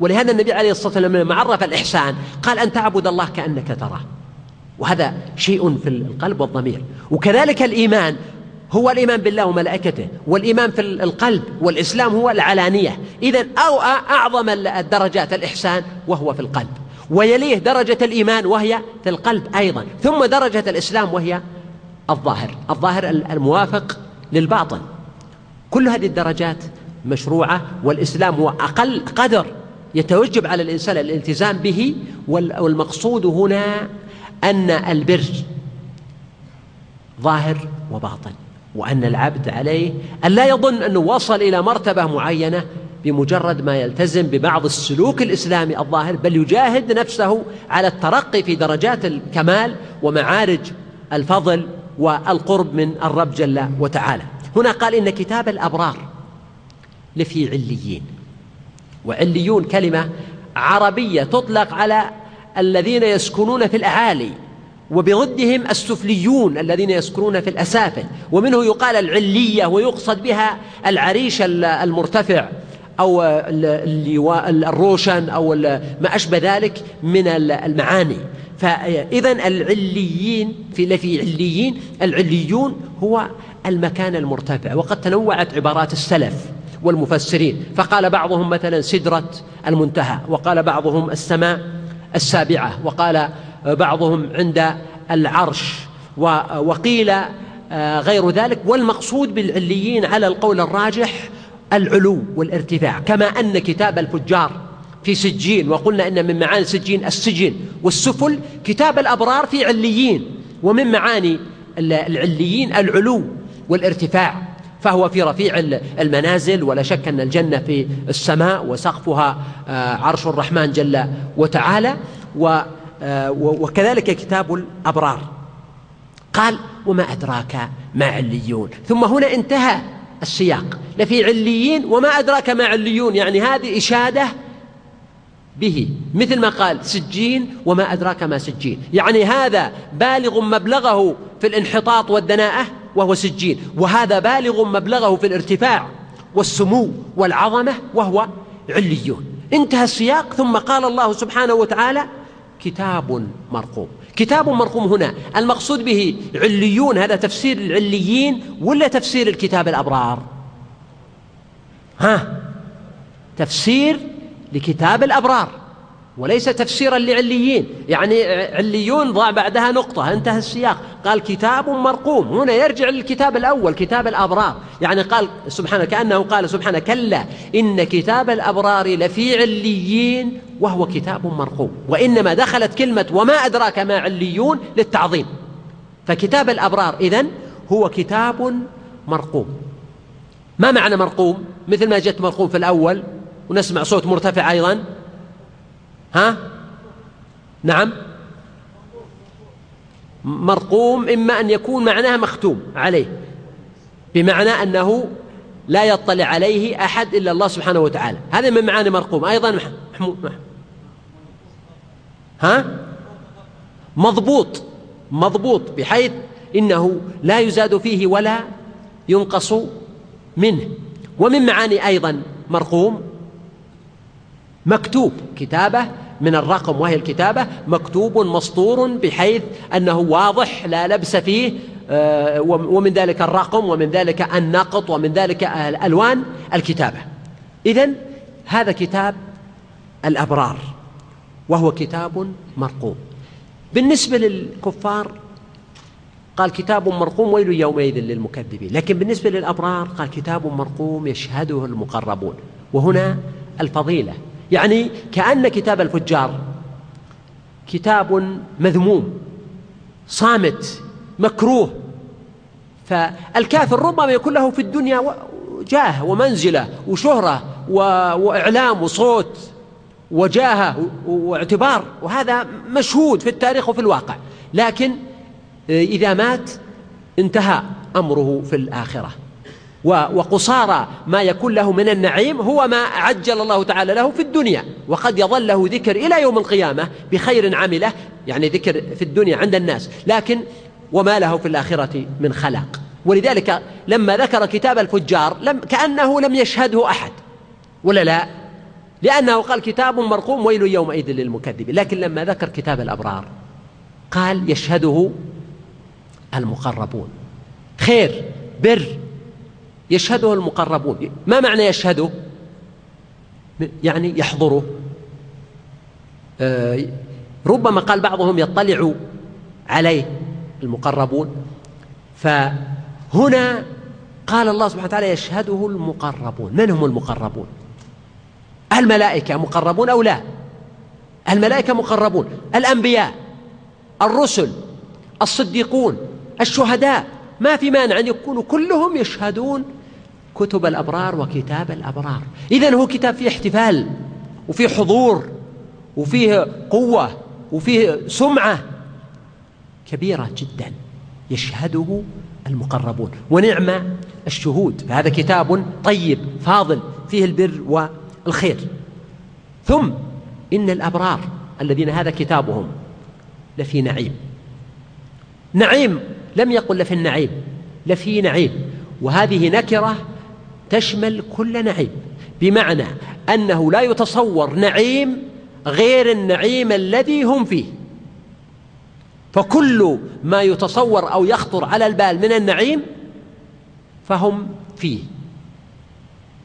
ولهذا النبي عليه الصلاة والسلام لما عرف الإحسان قال أن تعبد الله كأنك تراه. وهذا شيء في القلب والضمير. وكذلك الإيمان هو الإيمان بالله وملائكته والإيمان في القلب والإسلام هو العلانية. إذا أو أعظم الدرجات الإحسان وهو في القلب. ويليه درجة الإيمان وهي في القلب أيضا. ثم درجة الإسلام وهي الظاهر. الظاهر الموافق للباطن. كل هذه الدرجات مشروعة والإسلام هو أقل قدر يتوجب على الإنسان الالتزام به والمقصود هنا أن البر ظاهر وباطن وأن العبد عليه أن لا يظن أنه وصل إلى مرتبة معينة بمجرد ما يلتزم ببعض السلوك الإسلامي الظاهر بل يجاهد نفسه على الترقي في درجات الكمال ومعارج الفضل والقرب من الرب جل وتعالى. هنا قال إن كتاب الأبرار لفي عليين. وعليون كلمة عربية تطلق على الذين يسكنون في الأعالي وبضدهم السفليون الذين يسكنون في الأسافل. ومنه يقال العلية ويقصد بها العريش المرتفع أو الروشن أو ما أشبه ذلك من المعاني. فإذا العليين في في عليين العليون هو المكان المرتفع. وقد تنوعت عبارات السلف. والمفسرين. فقال بعضهم مثلا سدرة المنتهى وقال بعضهم السماء السابعة وقال بعضهم عند العرش وقيل آه، غير ذلك. والمقصود بالعليين على القول الراجح العلو والارتفاع. كما أن كتاب الفجار في سجين وقلنا إن من معاني سجين السجن والسفل كتاب الأبرار في عليين ومن معاني العليين العلو والارتفاع. فهو في رفيع المنازل ولا شك أن الجنة في السماء وسقفها آه، عرش الرحمن جل وتعالى. آه، وكذلك كتاب الأبرار. قال وما أدراك ما عليون. ثم هنا انتهى السياق. لفي عليين وما أدراك ما عليون. يعني هذه إشادة به. مثل ما قال سجين. وما أدراك ما سجين. يعني هذا بالغ مبلغه في الانحطاط والدناءة. وهو سجين. وهذا بالغ مبلغه في الارتفاع والسمو والعظمة وهو عليون انتهى السياق. ثم قال الله سبحانه وتعالى كتاب مرقوم. كتاب مرقوم هنا. المقصود به عليون. هذا تفسير العليين ولا تفسير الكتاب الأبرار؟ ها؟ تفسير لكتاب الأبرار. وليس تفسيرا لعليين. يعني عليون ضاع بعدها نقطة انتهى السياق. قال كتاب مرقوم. هنا يرجع للكتاب الأول كتاب الأبرار. يعني قال سبحانه كأنه قال سبحانه كلا إن كتاب الأبرار لفي عليين وهو كتاب مرقوم. وإنما دخلت كلمة وما أدراك ما عليون للتعظيم. فكتاب الأبرار إذن هو كتاب مرقوم. ما معنى مرقوم؟ مثل ما جت مرقوم في الأول ونسمع صوت مرتفع أيضا. ها؟ نعم. مرقوم إما أن يكون معناه مختوم عليه بمعنى أنه لا يطلع عليه أحد إلا الله سبحانه وتعالى. هذا من معاني مرقوم. أيضا محمود ها؟ مضبوط مضبوط بحيث إنه لا يزاد فيه ولا ينقص منه. ومن معاني أيضا مرقوم مكتوب. كتابة من الرقم وهي الكتابة مكتوب مسطور بحيث أنه واضح لا لبس فيه آه، ومن ذلك الرقم ومن ذلك النقط ومن ذلك الألوان الكتابة. إذن هذا كتاب الأبرار وهو كتاب مرقوم. بالنسبة للكفار قال كتاب مرقوم ويل يومئذ للمكذبين. لكن بالنسبة للأبرار قال كتاب مرقوم يشهده المقربون. وهنا الفضيلة. يعني كأن كتاب الفجار كتاب مذموم صامت مكروه. فالكافر ربما يكون له في الدنيا جاه ومنزلة وشهرة وإعلام وصوت وجاهة واعتبار وهذا مشهود في التاريخ وفي الواقع. لكن إذا مات انتهى أمره في الآخرة. وقصارى ما يكون له من النعيم هو ما عجل الله تعالى له في الدنيا. وقد يظل له ذكر إلى يوم القيامة بخير عمله يعني ذكر في الدنيا عند الناس لكن وما له في الآخرة من خلاق ولذلك لما ذكر كتاب الفجار لم كأنه لم يشهده أحد. ولا لا؟ لأنه قال كتاب مرقوم ويل يومئذ للمكذبين. لكن لما ذكر كتاب الأبرار قال يشهده المقربون. خير بر يشهده المقربون. ما معنى يشهده؟ يعني يحضره. آه، ربما قال بعضهم يطلع عليه المقربون. فهنا قال الله سبحانه وتعالى يشهده المقربون. من هم المقربون؟ الملائكة مقربون أو لا؟ الملائكة مقربون. الأنبياء الرسل الصديقون الشهداء. ما في مانع أن يكونوا كلهم يشهدون كتب الأبرار وكتاب الأبرار. إذن هو كتاب فيه احتفال وفيه حضور وفيه قوة وفيه سمعة كبيرة جدا يشهده المقربون. ونعم الشهود. فهذا كتاب طيب فاضل فيه البر والخير. ثم إن الأبرار الذين هذا كتابهم لفي نعيم. نعيم لم يقل لفي النعيم لفي نعيم. وهذه نكرة تشمل كل نعيم. بمعنى أنه لا يتصور نعيم غير النعيم الذي هم فيه. فكل ما يتصور أو يخطر على البال من النعيم فهم فيه.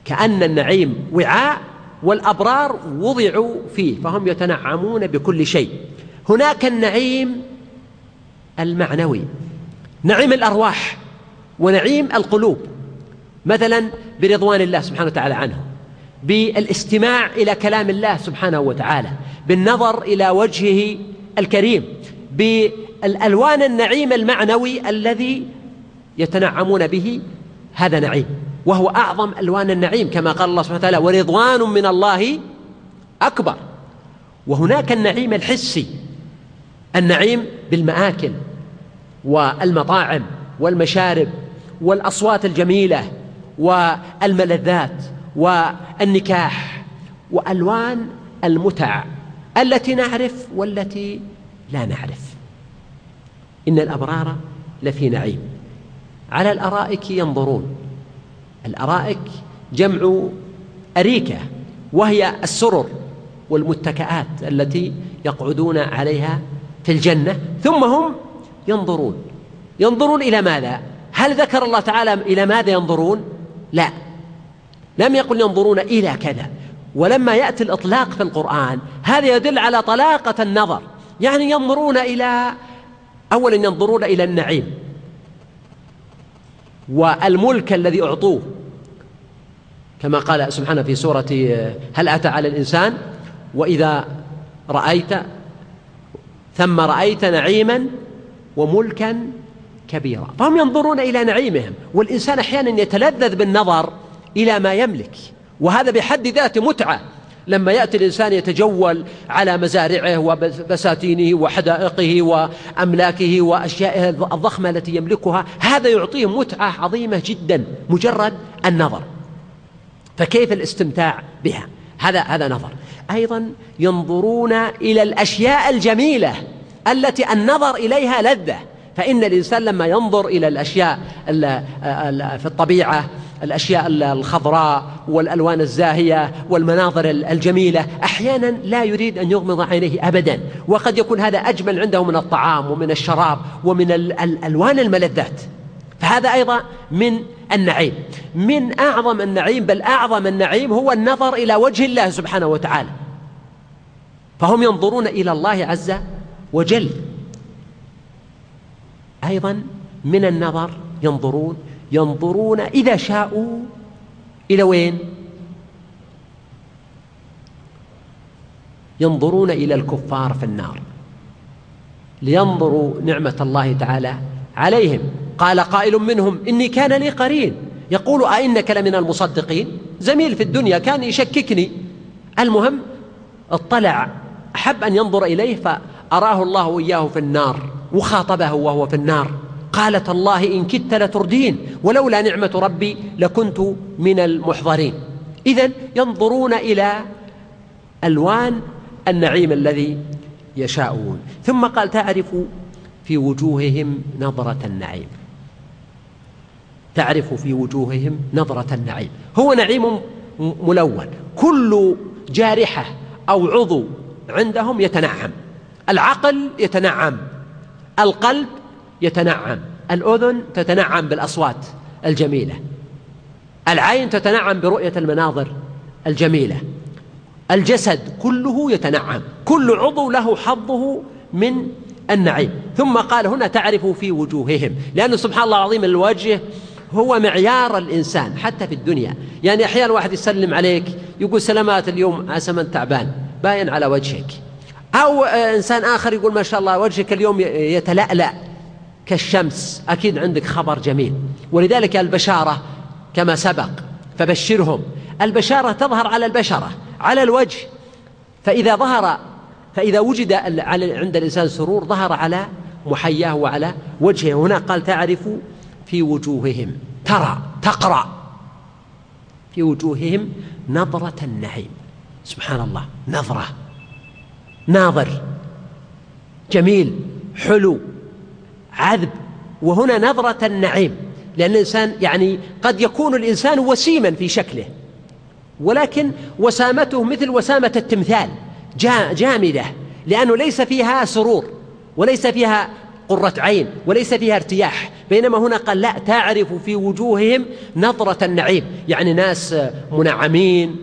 كأن النعيم وعاء والأبرار وضعوا فيه فهم يتنعمون بكل شيء. هناك النعيم المعنوي نعيم الأرواح ونعيم القلوب. مثلا برضوان الله سبحانه وتعالى عنه بالاستماع إلى كلام الله سبحانه وتعالى بالنظر إلى وجهه الكريم بالألوان النعيم المعنوي الذي يتنعمون به هذا نعيم وهو أعظم ألوان النعيم كما قال الله سبحانه وتعالى ورضوان من الله أكبر وهناك النعيم الحسي النعيم بالمآكل والمطاعم والمشارب والأصوات الجميلة والملذات والنكاح وألوان المتع التي نعرف والتي لا نعرف. إن الأبرار لفي نعيم. على الأرائك ينظرون. الأرائك جمع أريكة وهي السرر والمتكئات التي يقعدون عليها في الجنة. ثم هم ينظرون. ينظرون إلى ماذا؟ هل ذكر الله تعالى إلى ماذا ينظرون؟ لا. لم يقل ينظرون إلى كذا. ولما يأتي الإطلاق في القرآن هذا يدل على طلاقة النظر. يعني ينظرون إلى أولا ينظرون إلى النعيم. والملك الذي أعطوه. كما قال سبحانه في سورة هل أتى على الإنسان؟ وإذا رأيت ثم رأيت نعيما وملكا كبيرا فهم ينظرون إلى نعيمهم والإنسان أحيانا يتلذذ بالنظر إلى ما يملك وهذا بحد ذاته متعة. لما يأتي الإنسان يتجول على مزارعه وبساتينه وحدائقه وأملاكه وأشيائه الضخمة التي يملكها هذا يعطيه متعة عظيمة جدا مجرد النظر. فكيف الاستمتاع بها؟ هذا هذا نظر. أيضا ينظرون إلى الأشياء الجميلة التي النظر إليها لذة. فإن الإنسان لما ينظر إلى الأشياء في الطبيعة الأشياء الخضراء والألوان الزاهية والمناظر الجميلة أحيانا لا يريد أن يغمض عينيه أبدا. وقد يكون هذا أجمل عنده من الطعام ومن الشراب ومن الألوان الملذات. فهذا أيضا من النعيم. من أعظم النعيم بل أعظم النعيم هو النظر إلى وجه الله سبحانه وتعالى. فهم ينظرون إلى الله عز وجل. أيضا من النظر ينظرون ينظرون إذا شاءوا إلى وين؟ ينظرون إلى الكفار في النار لينظروا نعمة الله تعالى عليهم. قال قائل منهم إني كان لي قرين. يقول أئنك لمن المصدقين؟ زميل في الدنيا كان يشككني. المهم اطلع أحب أن ينظر إليه فأراه الله إياه في النار. وخاطبه وهو في النار. قالت الله إن كدت لتردين ولولا نعمة ربي لكنت من المحضرين. إذا ينظرون إلى ألوان النعيم الذي يشاءون. ثم قال تعرف في وجوههم نظرة النعيم. تعرف في وجوههم نظرة النعيم. هو نعيم ملون. كل جارحة أو عضو عندهم يتنعم. العقل يتنعم. القلب يتنعم الأذن تتنعم بالأصوات الجميلة العين تتنعم برؤية المناظر الجميلة الجسد كله يتنعم كل عضو له حظه من النعيم. ثم قال هنا تعرف في وجوههم لأنه سبحان الله العظيم الوجه هو معيار الإنسان حتى في الدنيا. يعني أحيانا واحد يسلم عليك يقول سلامات اليوم عسى تعبان باين على وجهك. أو إنسان آخر يقول ما شاء الله وجهك اليوم يتلألأ كالشمس. أكيد عندك خبر جميل. ولذلك البشارة كما سبق فبشرهم. البشارة تظهر على البشرة على الوجه. فإذا ظهر فإذا وجد عند الإنسان سرور ظهر على محياه وعلى وجهه. هنا قال تعرف في وجوههم. ترى تقرأ. في وجوههم نظرة النعيم. سبحان الله نظرة. ناظر جميل حلو عذب وهنا نظرة النعيم لأن الإنسان يعني قد يكون الإنسان وسيما في شكله ولكن وسامته مثل وسامة التمثال جامدة لأنه ليس فيها سرور وليس فيها قرة عين وليس فيها ارتياح بينما هنا قال لا تعرف في وجوههم نظرة النعيم يعني ناس منعمين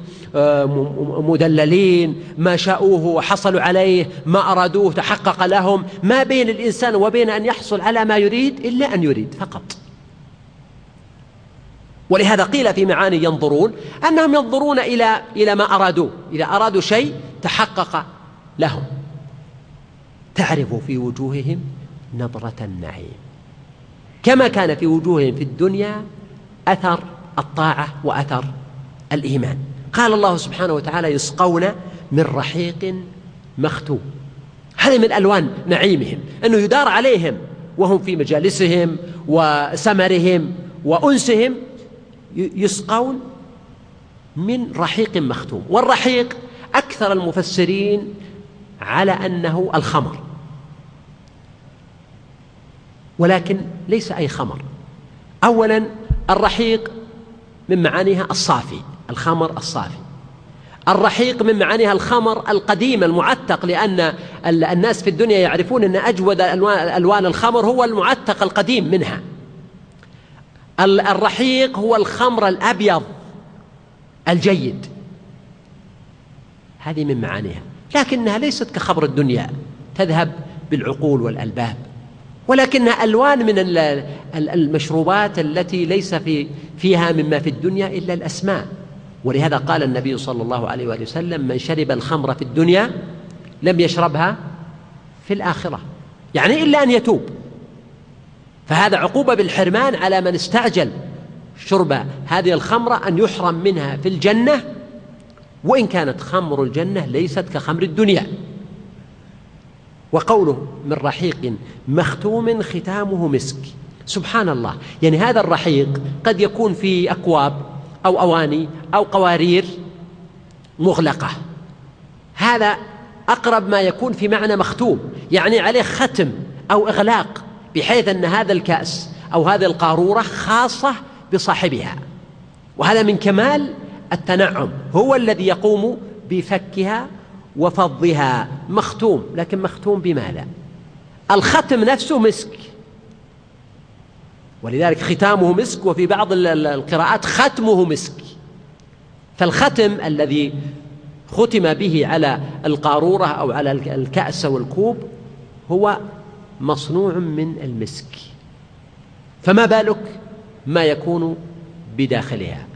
مدللين ما شاءوه وحصلوا عليه ما أرادوه تحقق لهم. ما بين الإنسان وبين أن يحصل على ما يريد إلا أن يريد فقط. ولهذا قيل في معاني ينظرون أنهم ينظرون إلى إلى ما أرادوه إذا أرادوا شيء تحقق لهم. تعرف في وجوههم نظرة النعيم. كما كان في وجوههم في الدنيا أثر الطاعة وأثر الإيمان. قال الله سبحانه وتعالى يسقون من رحيق مختوم. هذه من ألوان نعيمهم أنه يدار عليهم وهم في مجالسهم وسمرهم وأنسهم يسقون من رحيق مختوم. والرحيق أكثر المفسرين على أنه الخمر. ولكن ليس أي خمر. أولا الرحيق من معانيها الصافي. الخمر الصافي. الرحيق من معانيها الخمر القديم المعتق لأن الناس في الدنيا يعرفون أن أجود ألوان الخمر هو المعتق القديم منها. الرحيق هو الخمر الأبيض الجيد. هذه من معانيها. لكنها ليست كخمر الدنيا تذهب بالعقول والألباب. ولكنها ألوان من المشروبات التي ليس في فيها مما في الدنيا إلا الأسماء. ولهذا قال النبي صلى الله عليه وآله وسلم من شرب الخمر في الدنيا لم يشربها في الآخرة. يعني إلا أن يتوب. فهذا عقوبة بالحرمان على من استعجل شرب هذه الخمرة أن يحرم منها في الجنة وإن كانت خمر الجنة ليست كخمر الدنيا. وقوله من رحيق مختوم ختامه مسك. سبحان الله. يعني هذا الرحيق قد يكون في أكواب أو أواني أو قوارير مغلقة. هذا أقرب ما يكون في معنى مختوم يعني عليه ختم أو إغلاق بحيث أن هذا الكأس أو هذه القارورة خاصة بصاحبها. وهذا من كمال التنعم هو الذي يقوم بفكها وفضها. مختوم لكن مختوم بماذا؟ الختم نفسه مسك. ولذلك ختامه مسك وفي بعض القراءات ختمه مسك. فالختم الذي ختم به على القارورة أو على الكأس والكوب هو مصنوع من المسك. فما بالك ما يكون بداخلها؟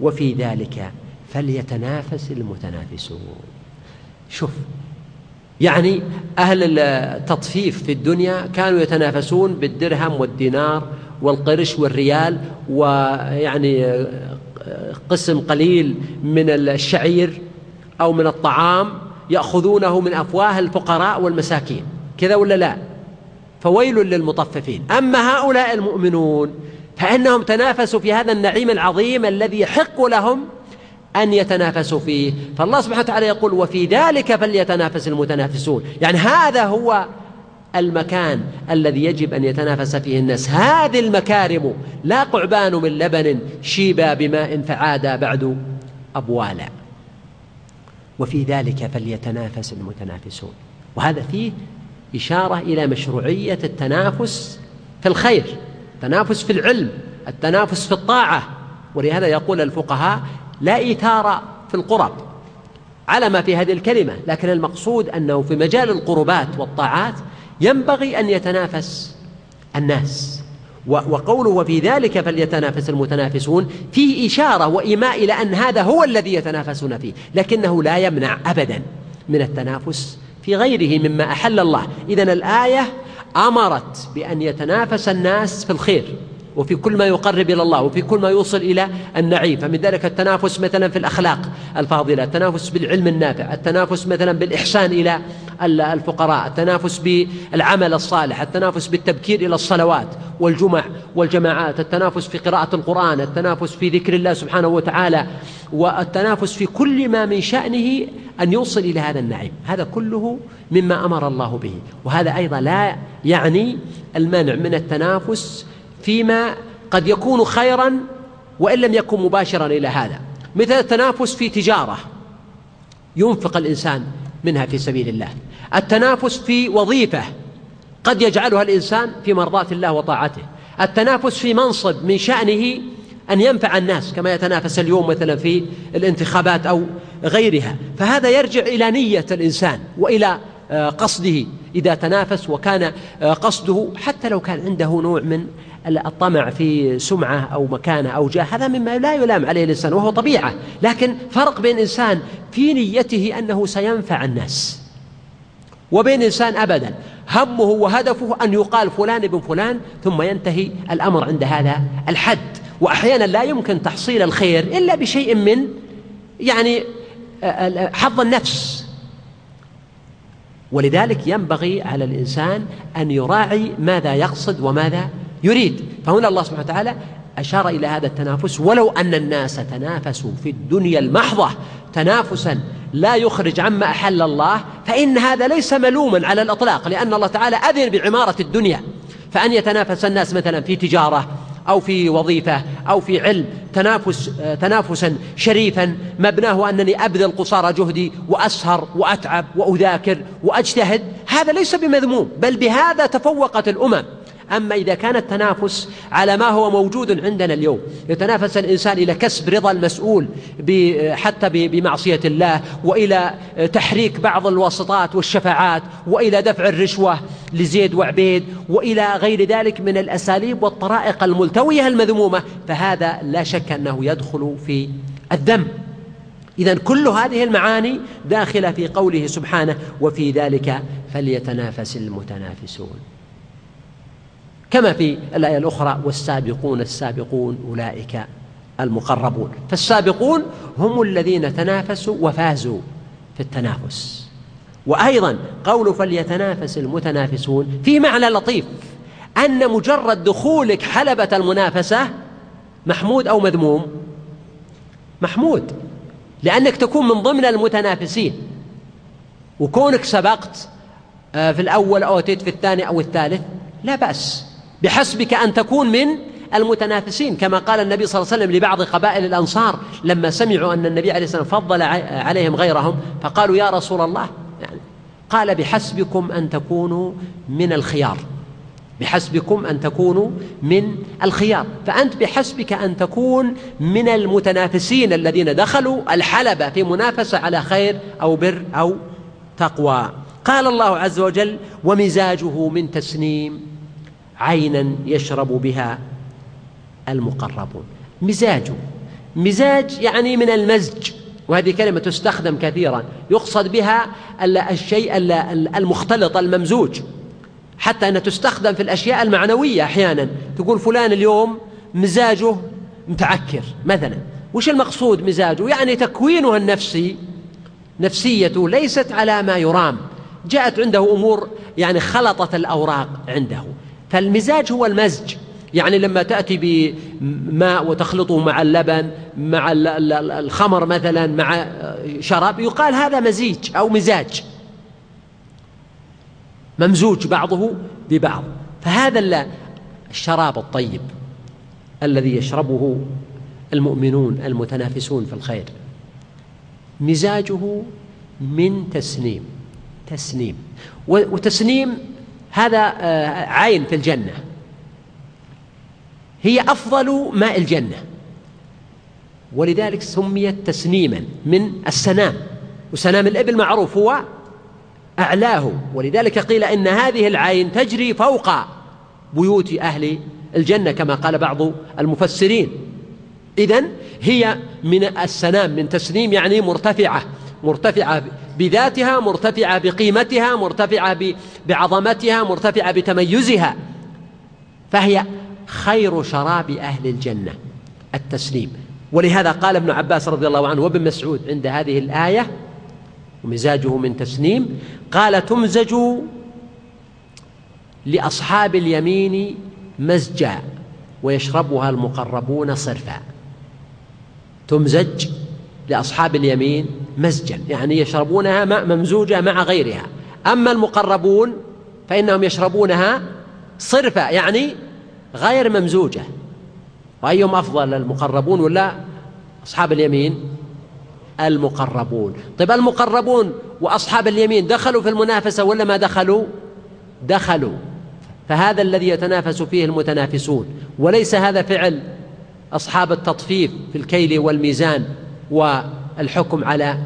وفي ذلك فليتنافس المتنافسون. شوف يعني أهل التطفيف في الدنيا كانوا يتنافسون بالدرهم والدينار والقرش والريال ويعني قسم قليل من الشعير أو من الطعام يأخذونه من أفواه الفقراء والمساكين. كذا ولا لا؟ فويل للمطففين. أما هؤلاء المؤمنون فإنهم تنافسوا في هذا النعيم العظيم الذي يحق لهم أن يتنافسوا فيه. فالله سبحانه وتعالى يقول وفي ذلك فليتنافس المتنافسون. يعني هذا هو المكان الذي يجب أن يتنافس فيه الناس. هذه المكارم لا قعبان من لبن شيبا بماء فعادا بعد أبوالا وفي ذلك فليتنافس المتنافسون. وهذا فيه إشارة إلى مشروعية التنافس في الخير التنافس في العلم التنافس في الطاعة. ولهذا يقول الفقهاء لا إيثار في القرب على ما في هذه الكلمة لكن المقصود أنه في مجال القربات والطاعات ينبغي أن يتنافس الناس وقوله وفي ذلك فليتنافس المتنافسون فيه إشارة وإيماء إلى أن هذا هو الذي يتنافسون فيه لكنه لا يمنع أبدا من التنافس في غيره مما أحل الله. إذن الآية أمرت بأن يتنافس الناس في الخير. وفي كل ما يقرب إلى الله وفي كل ما يوصل إلى النعيم. فمن ذلك التنافس مثلا في الأخلاق الفاضلة التنافس بالعلم النافع التنافس مثلا بالإحسان إلى الفقراء التنافس بالعمل الصالح التنافس بالتبكير إلى الصلوات والجمع والجماعات التنافس في قراءة القرآن التنافس في ذكر الله سبحانه وتعالى والتنافس في كل ما من شأنه أن يوصل إلى هذا النعيم. هذا كله مما أمر الله به. وهذا أيضا لا يعني المنع من التنافس فيما قد يكون خيرا وإن لم يكن مباشرا إلى هذا. مثل التنافس في تجارة ينفق الإنسان منها في سبيل الله. التنافس في وظيفة قد يجعلها الإنسان في مرضاة الله وطاعته. التنافس في منصب من شأنه أن ينفع الناس كما يتنافس اليوم مثلا في الانتخابات أو غيرها. فهذا يرجع إلى نية الإنسان وإلى آه، قصده إذا تنافس وكان آه، قصده حتى لو كان عنده نوع من الطمع في سمعة أو مكانة أو جاه هذا مما لا يلام عليه الإنسان وهو طبيعة. لكن فرق بين إنسان في نيته أنه سينفع الناس وبين إنسان أبدا. همه وهدفه أن يقال فلان ابن فلان ثم ينتهي الأمر عند هذا الحد. وأحيانا لا يمكن تحصيل الخير إلا بشيء من يعني حظ النفس. ولذلك ينبغي على الإنسان أن يراعي ماذا يقصد وماذا يريد. فهنا الله سبحانه وتعالى أشار إلى هذا التنافس ولو أن الناس تنافسوا في الدنيا المحضة تنافسا لا يخرج عما أحل الله فإن هذا ليس ملوما على الإطلاق لأن الله تعالى أذن بعمارة الدنيا. فأن يتنافس الناس مثلا في تجارة أو في وظيفة أو في علم تنافس تنافسا شريفا. مبناه أنني أبذل قصارى جهدي وأسهر وأتعب وأذاكر وأجتهد. هذا ليس بمذموم بل بهذا تفوقت الأمم. أما إذا كان التنافس على ما هو موجود عندنا اليوم يتنافس الإنسان إلى كسب رضا المسؤول حتى بمعصية الله وإلى تحريك بعض الواسطات والشفاعات وإلى دفع الرشوة لزيد وعبيد وإلى غير ذلك من الأساليب والطرائق الملتوية المذمومة فهذا لا شك أنه يدخل في الذم إذا كل هذه المعاني داخلة في قوله سبحانه وفي ذلك فليتنافس المتنافسون. كما في الآية الأخرى والسابقون السابقون أولئك المقربون. فالسابقون هم الذين تنافسوا وفازوا في التنافس. وأيضا قول فليتنافس المتنافسون في معنى لطيف أن مجرد دخولك حلبة المنافسة محمود أو مذموم. محمود لأنك تكون من ضمن المتنافسين. وكونك سبقت آه، في الأول أو أتيت في الثاني أو الثالث لا بأس. بحسبك أن تكون من المتنافسين كما قال النبي صلى الله عليه وسلم لبعض قبائل الأنصار لما سمعوا أن النبي عليه والسلام فضل عليهم غيرهم فقالوا يا رسول الله يعني قال بحسبكم أن تكونوا من الخيار بحسبكم أن تكونوا من الخيار فأنت بحسبك أن تكون من المتنافسين الذين دخلوا الحلبة في منافسة على خير أو بر أو تقوى. قال الله عز وجل ومزاجه من تسنيم عينا يشرب بها المقربون. مزاجه مزاج يعني من المزج وهذه كلمة تستخدم كثيرا. يقصد بها الشيء المختلط الممزوج. حتى أنها تستخدم في الأشياء المعنوية أحيانا. تقول فلان اليوم مزاجه متعكر مثلا. وش المقصود مزاجه؟ يعني تكوينه النفسي نفسيته ليست على ما يرام. جاءت عنده أمور يعني خلطت الأوراق عنده. فالمزاج هو المزج. يعني لما تأتي بماء وتخلطه مع اللبن مع الخمر مثلا مع شراب يقال هذا مزيج أو مزاج. ممزوج بعضه ببعض. فهذا الشراب الطيب الذي يشربه المؤمنون المتنافسون في الخير. مزاجه من تسنيم. تسنيم. وتسنيم هذا آه، عين في الجنة. هي أفضل ماء الجنة. ولذلك سميت تسنيما من السنام. وسنام الإبل معروف هو أعلاه. ولذلك قيل إن هذه العين تجري فوق بيوت أهل الجنة كما قال بعض المفسرين. إذن هي من السنام من تسنيم يعني مرتفعة مرتفعة بذاتها مرتفعة بقيمتها مرتفعة بعظمتها مرتفعة بتميزها. فهي خير شراب أهل الجنة التسليم. ولهذا قال ابن عباس رضي الله عنه وابن مسعود عند هذه الآية ومزاجه من تسنيم قال تمزج لأصحاب اليمين مزجا ويشربها المقربون صرفا. تمزج لأصحاب اليمين مزجا يعني يشربونها ماء ممزوجة مع غيرها. أما المقربون فإنهم يشربونها صرفا يعني غير ممزوجة. وأيهم أفضل المقربون ولا أصحاب اليمين؟ المقربون. طيب المقربون وأصحاب اليمين دخلوا في المنافسة ولا ما دخلوا؟ دخلوا. فهذا الذي يتنافس فيه المتنافسون. وليس هذا فعل أصحاب التطفيف في الكيل والميزان. والحكم على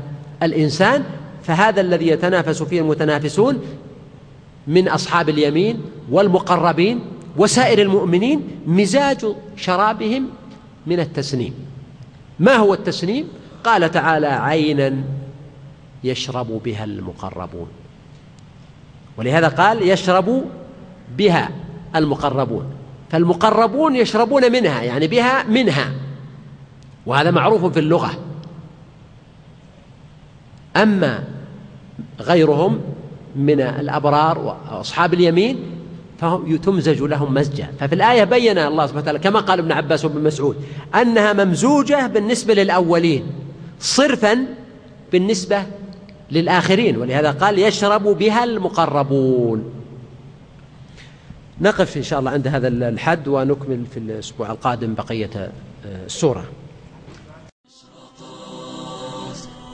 الإنسان فهذا الذي يتنافس فيه المتنافسون من أصحاب اليمين والمقربين وسائر المؤمنين مزاج شرابهم من التسنيم. ما هو التسنيم؟ قال تعالى عينا يشرب بها المقربون. ولهذا قال يشرب بها المقربون. فالمقربون يشربون منها يعني بها منها. وهذا معروف في اللغة. أما غيرهم من الأبرار وأصحاب اليمين فهم تمزج لهم مزجة. ففي الآية بين الله سبحانه وتعالى كما قال ابن عباس وابن مسعود أنها ممزوجة بالنسبة للأولين صرفا بالنسبة للآخرين ولهذا قال يشرب بها المقربون. نقف إن شاء الله عند هذا الحد ونكمل في الأسبوع القادم بقية آه،